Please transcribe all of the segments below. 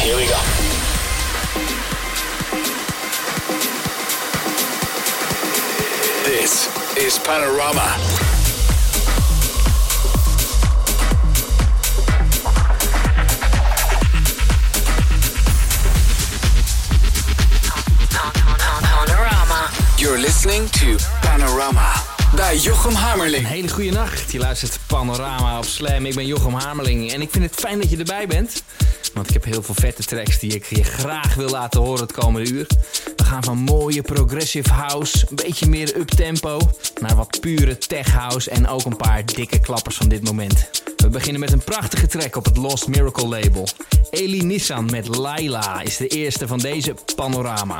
Here we go. This is Panorama. Panorama. You're listening to Panorama bij Jochem Hamerling. Een hele goede nacht. Je luistert Panorama op Slam. Ik ben Jochem Hamerling en ik vind het fijn dat je erbij bent. Want ik heb heel veel vette tracks die ik je graag wil laten horen het komende uur. We gaan van mooie progressive house, een beetje meer uptempo, naar wat pure tech house en ook een paar dikke klappers van dit moment. We beginnen met een prachtige track op het Lost Miracle label. Eli Nissan met Laila is de eerste van deze Panorama.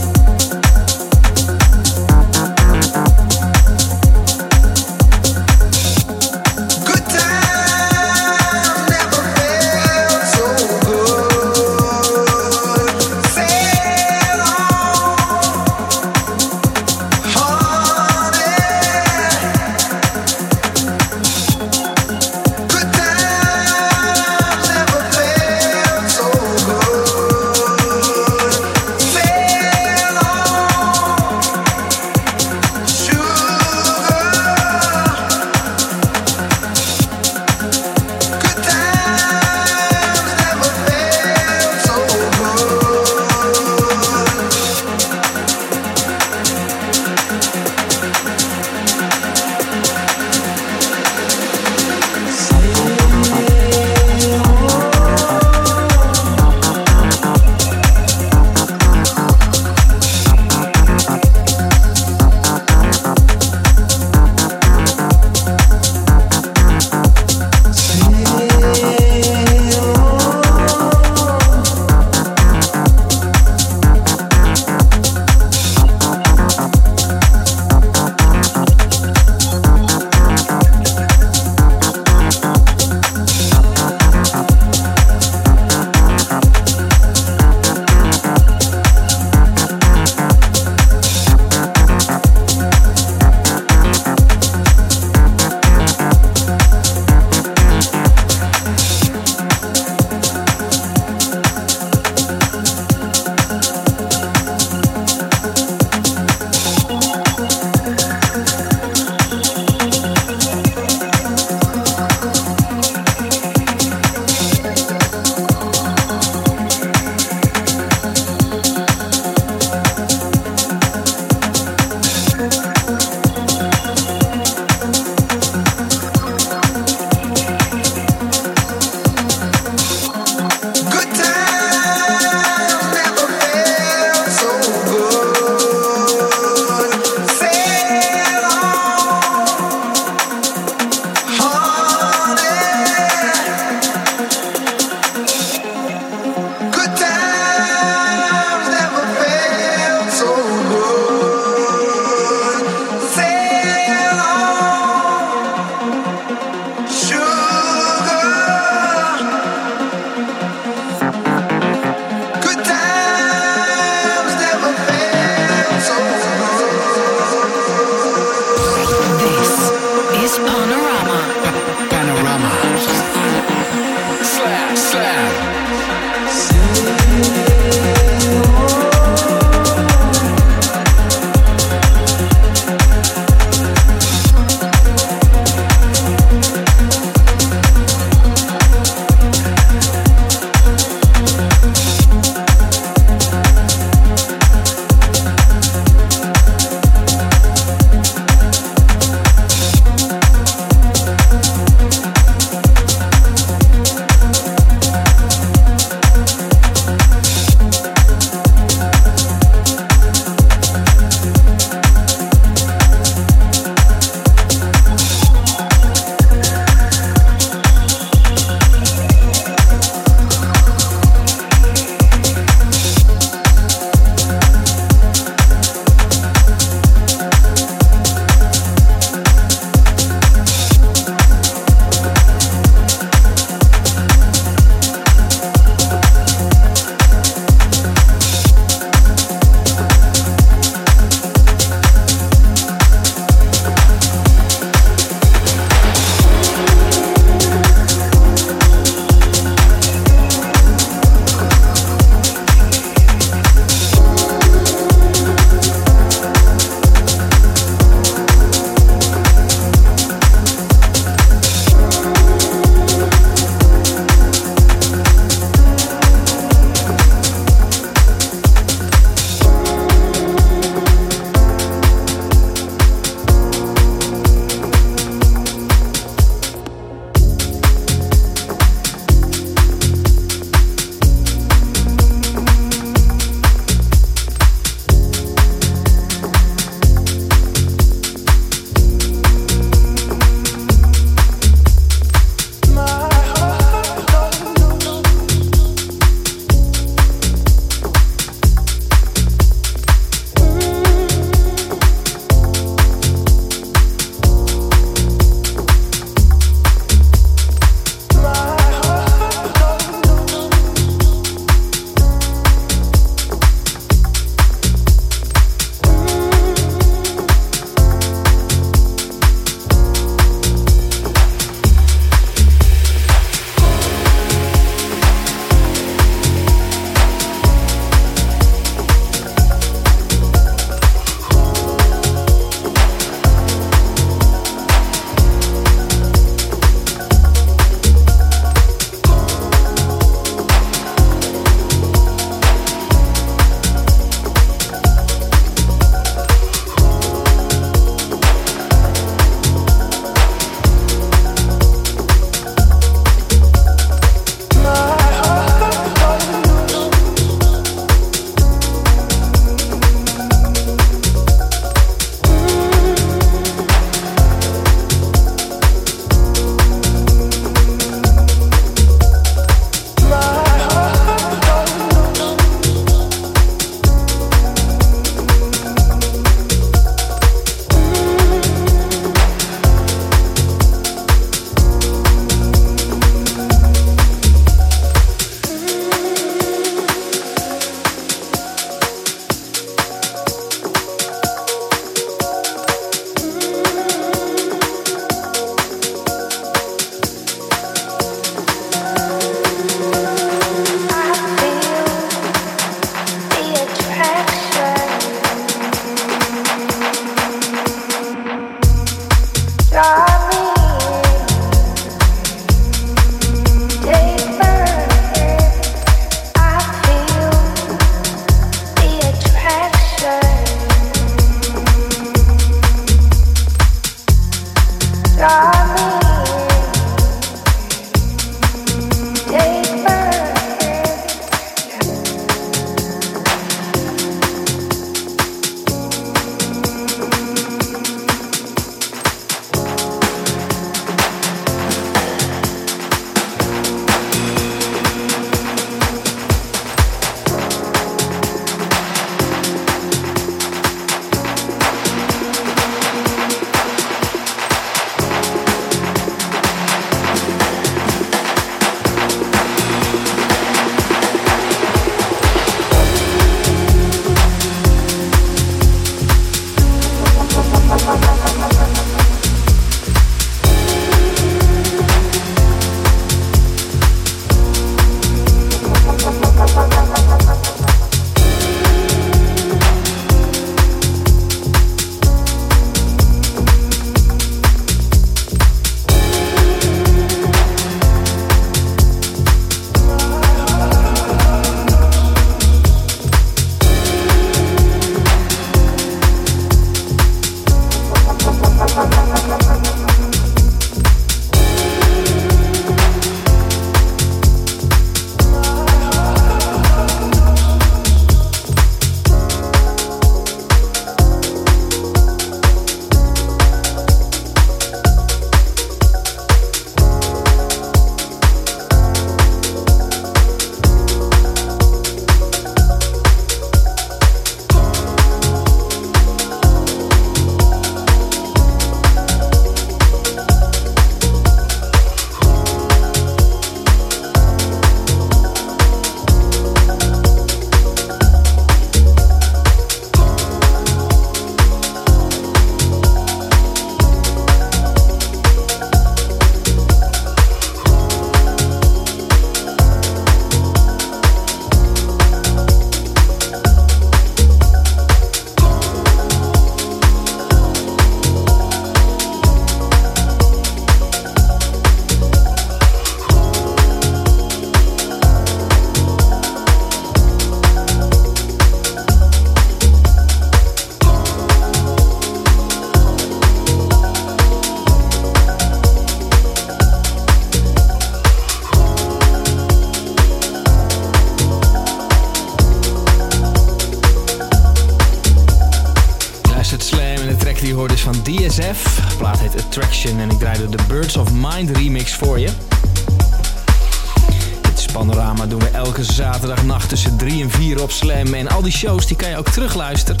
3 en 4 op Slam. En al die shows die kan je ook terugluisteren.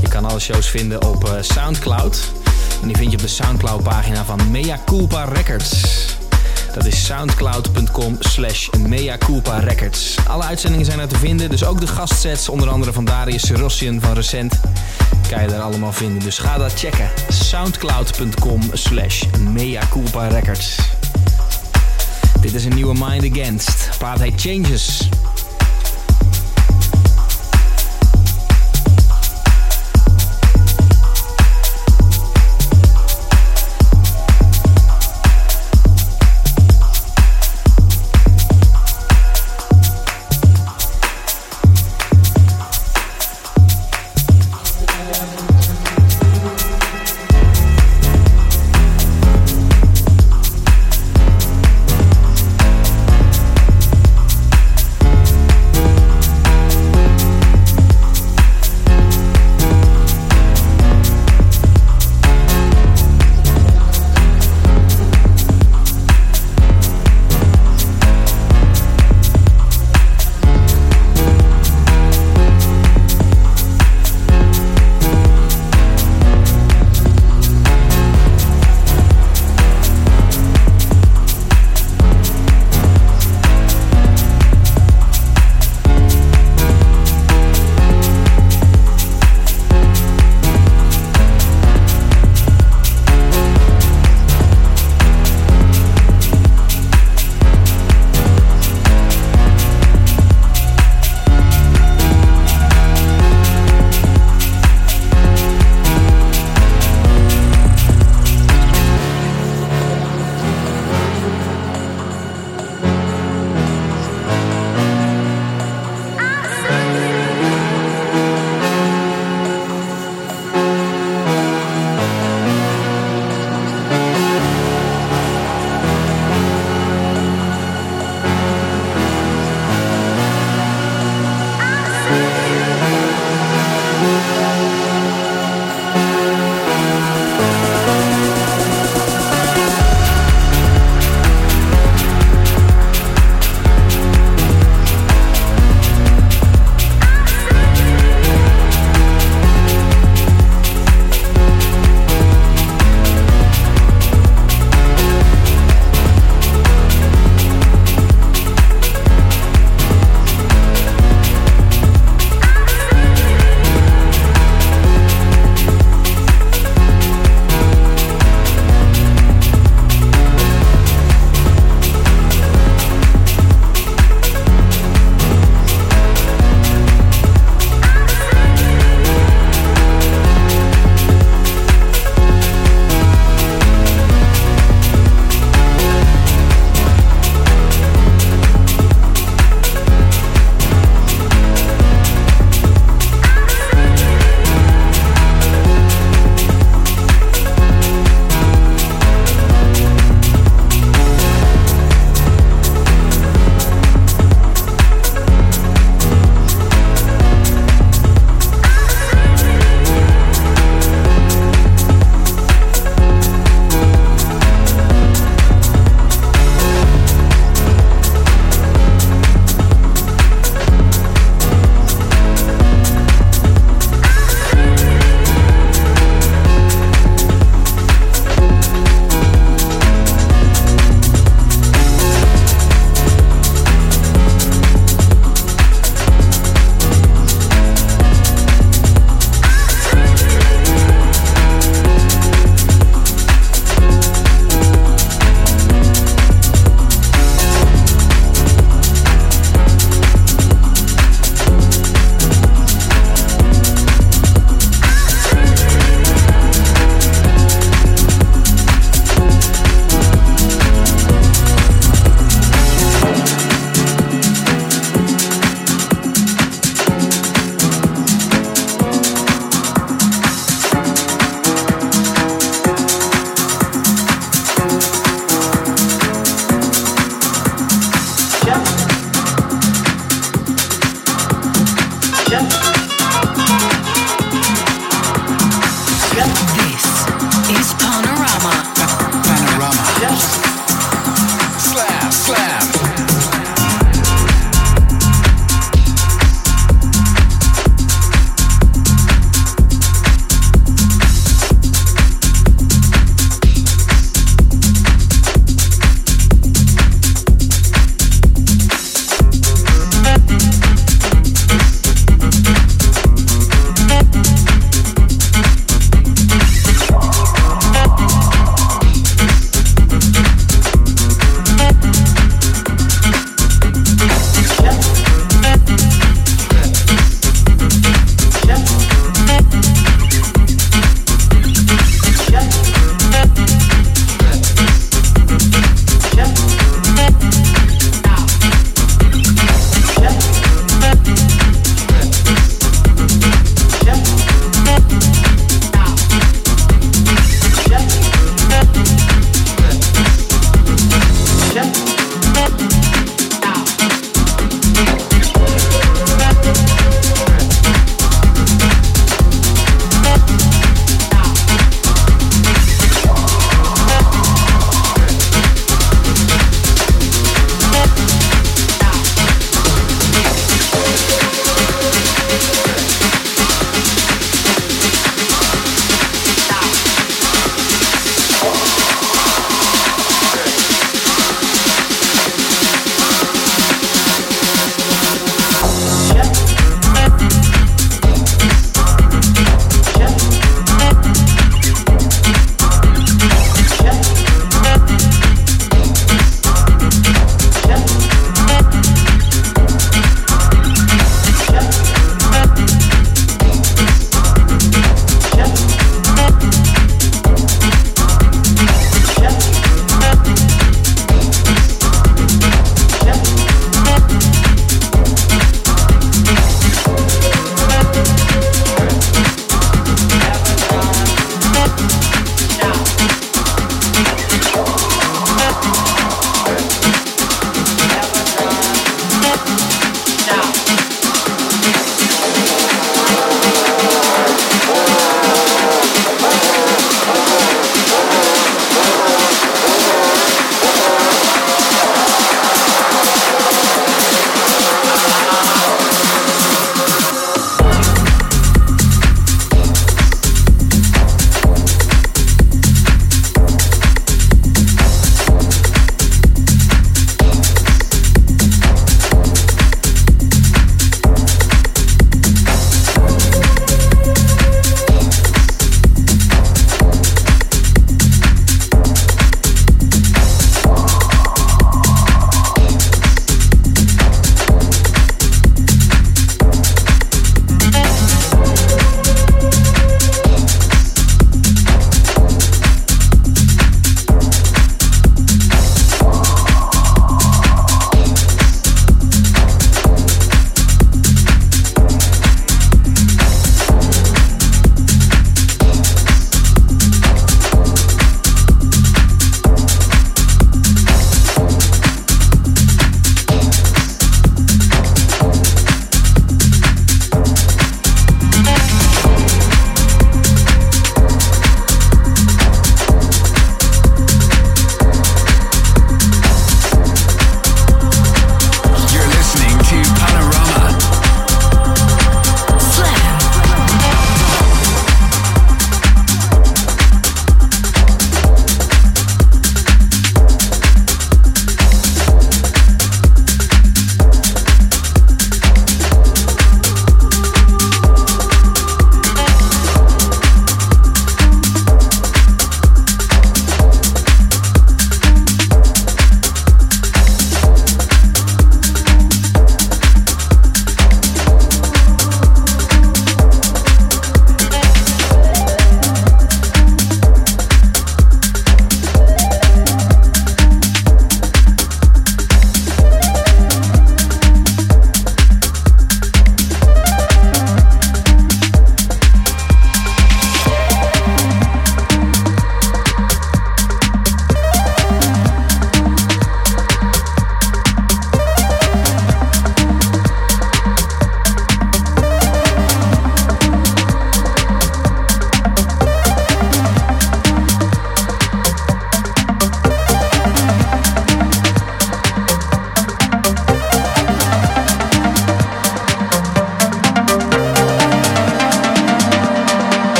Je kan alle shows vinden op uh, Soundcloud. En die vind je op de Soundcloud pagina van Mea Culpa Records. Dat is soundcloud.com slash Mea Culpa Records. Alle uitzendingen zijn er te vinden, dus ook de gastsets, onder andere van Darius Rossian van Recent, kan je daar allemaal vinden. Dus ga dat checken. soundcloud.com slash Mea Culpa Records. Dit is een nieuwe Mind Against. Heet Changes.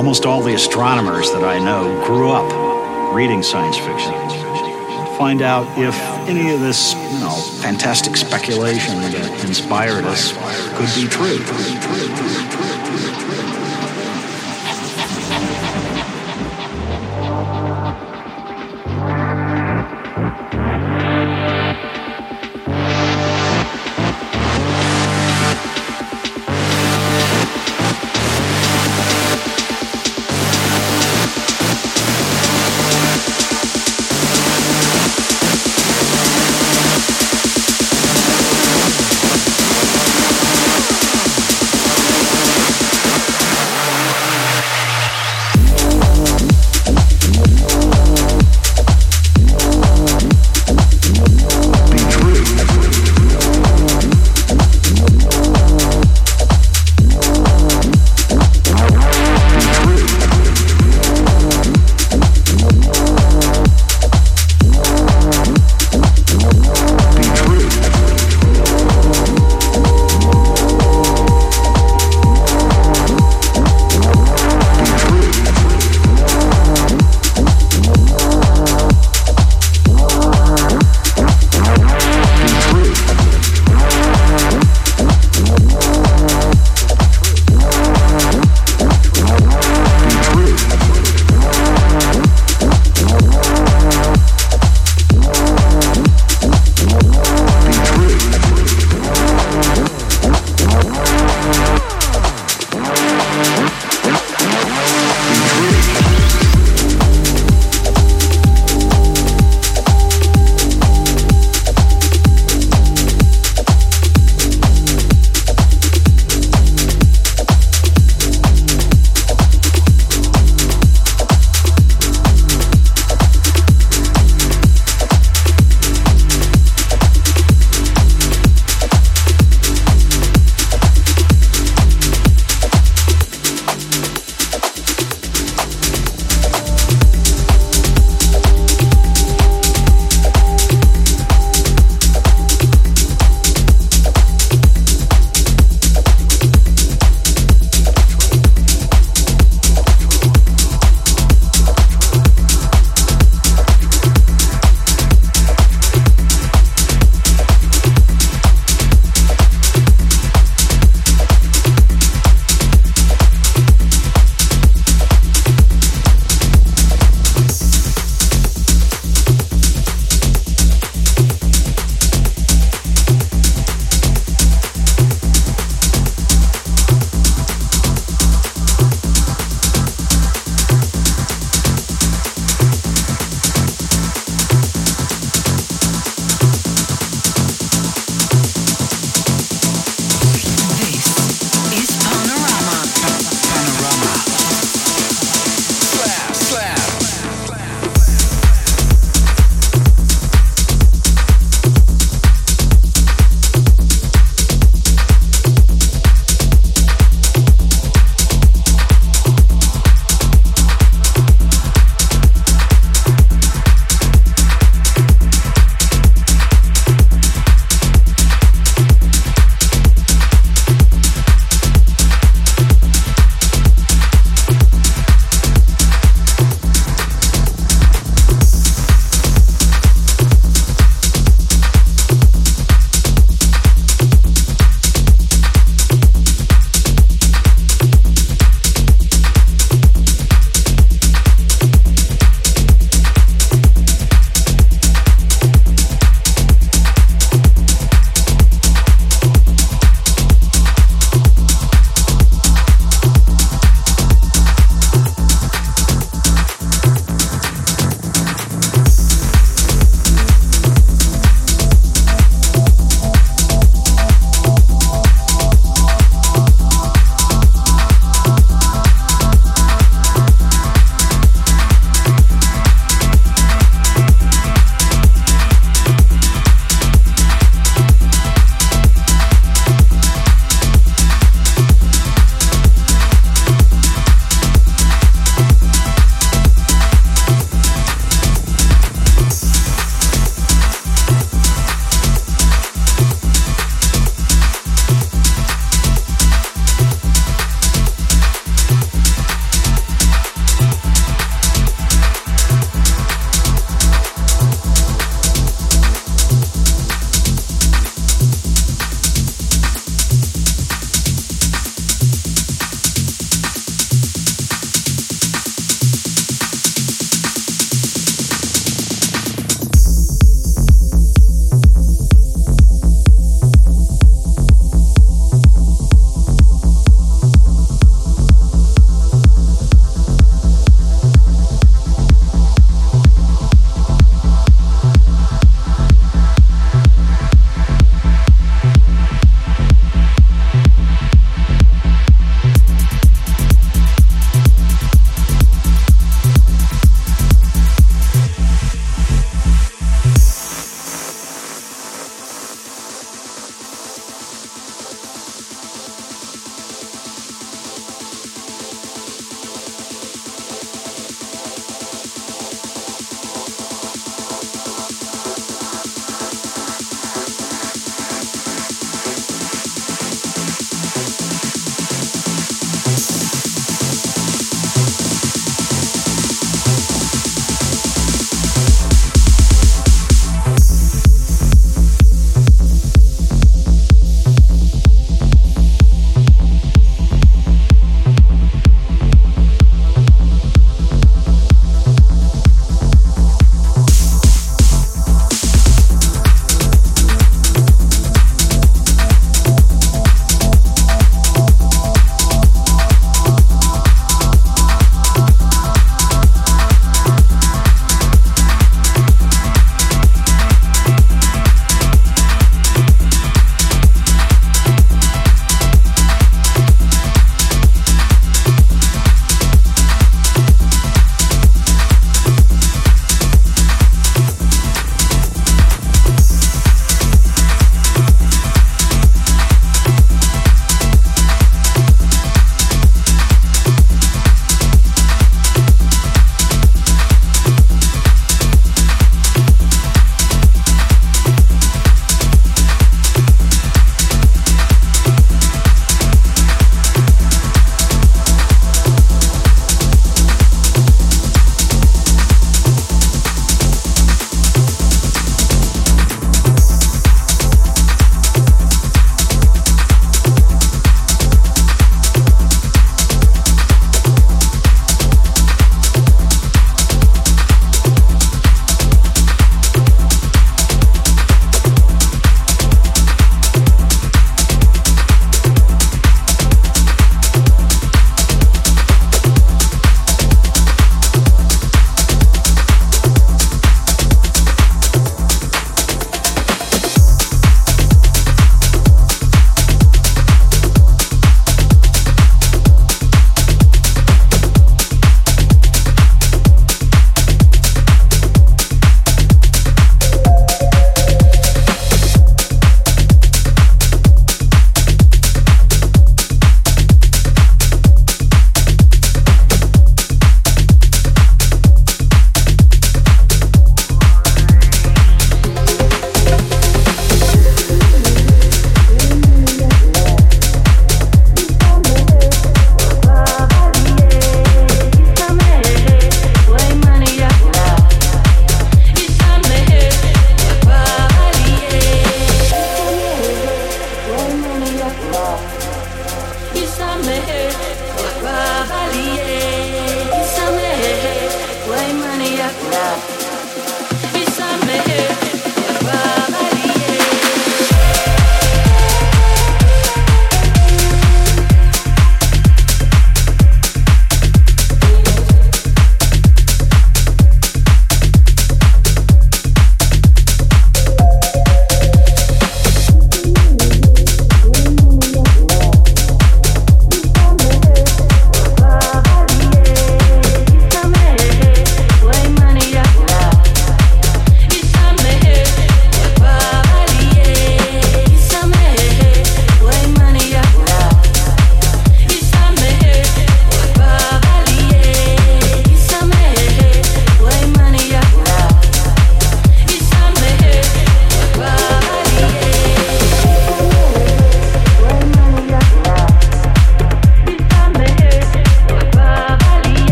Almost all the astronomers that I know grew up reading science fiction. To find out if any of this, you know, fantastic speculation that inspired us could be true.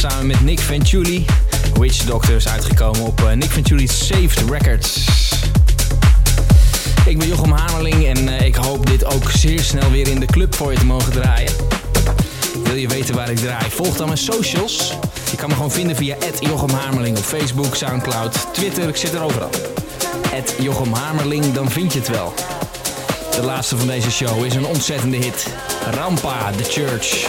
Samen met Nick Venturi. Witch Doctor is uitgekomen op uh, Nick Venturi's Saved Records. Ik ben Jochem Hamerling en uh, ik hoop dit ook zeer snel weer in de club voor je te mogen draaien. Wil je weten waar ik draai? Volg dan mijn socials. Je kan me gewoon vinden via Jochem Hamerling op Facebook, Soundcloud, Twitter. Ik zit er overal. Jochem Hamerling, dan vind je het wel. De laatste van deze show is een ontzettende hit. Rampa, The Church.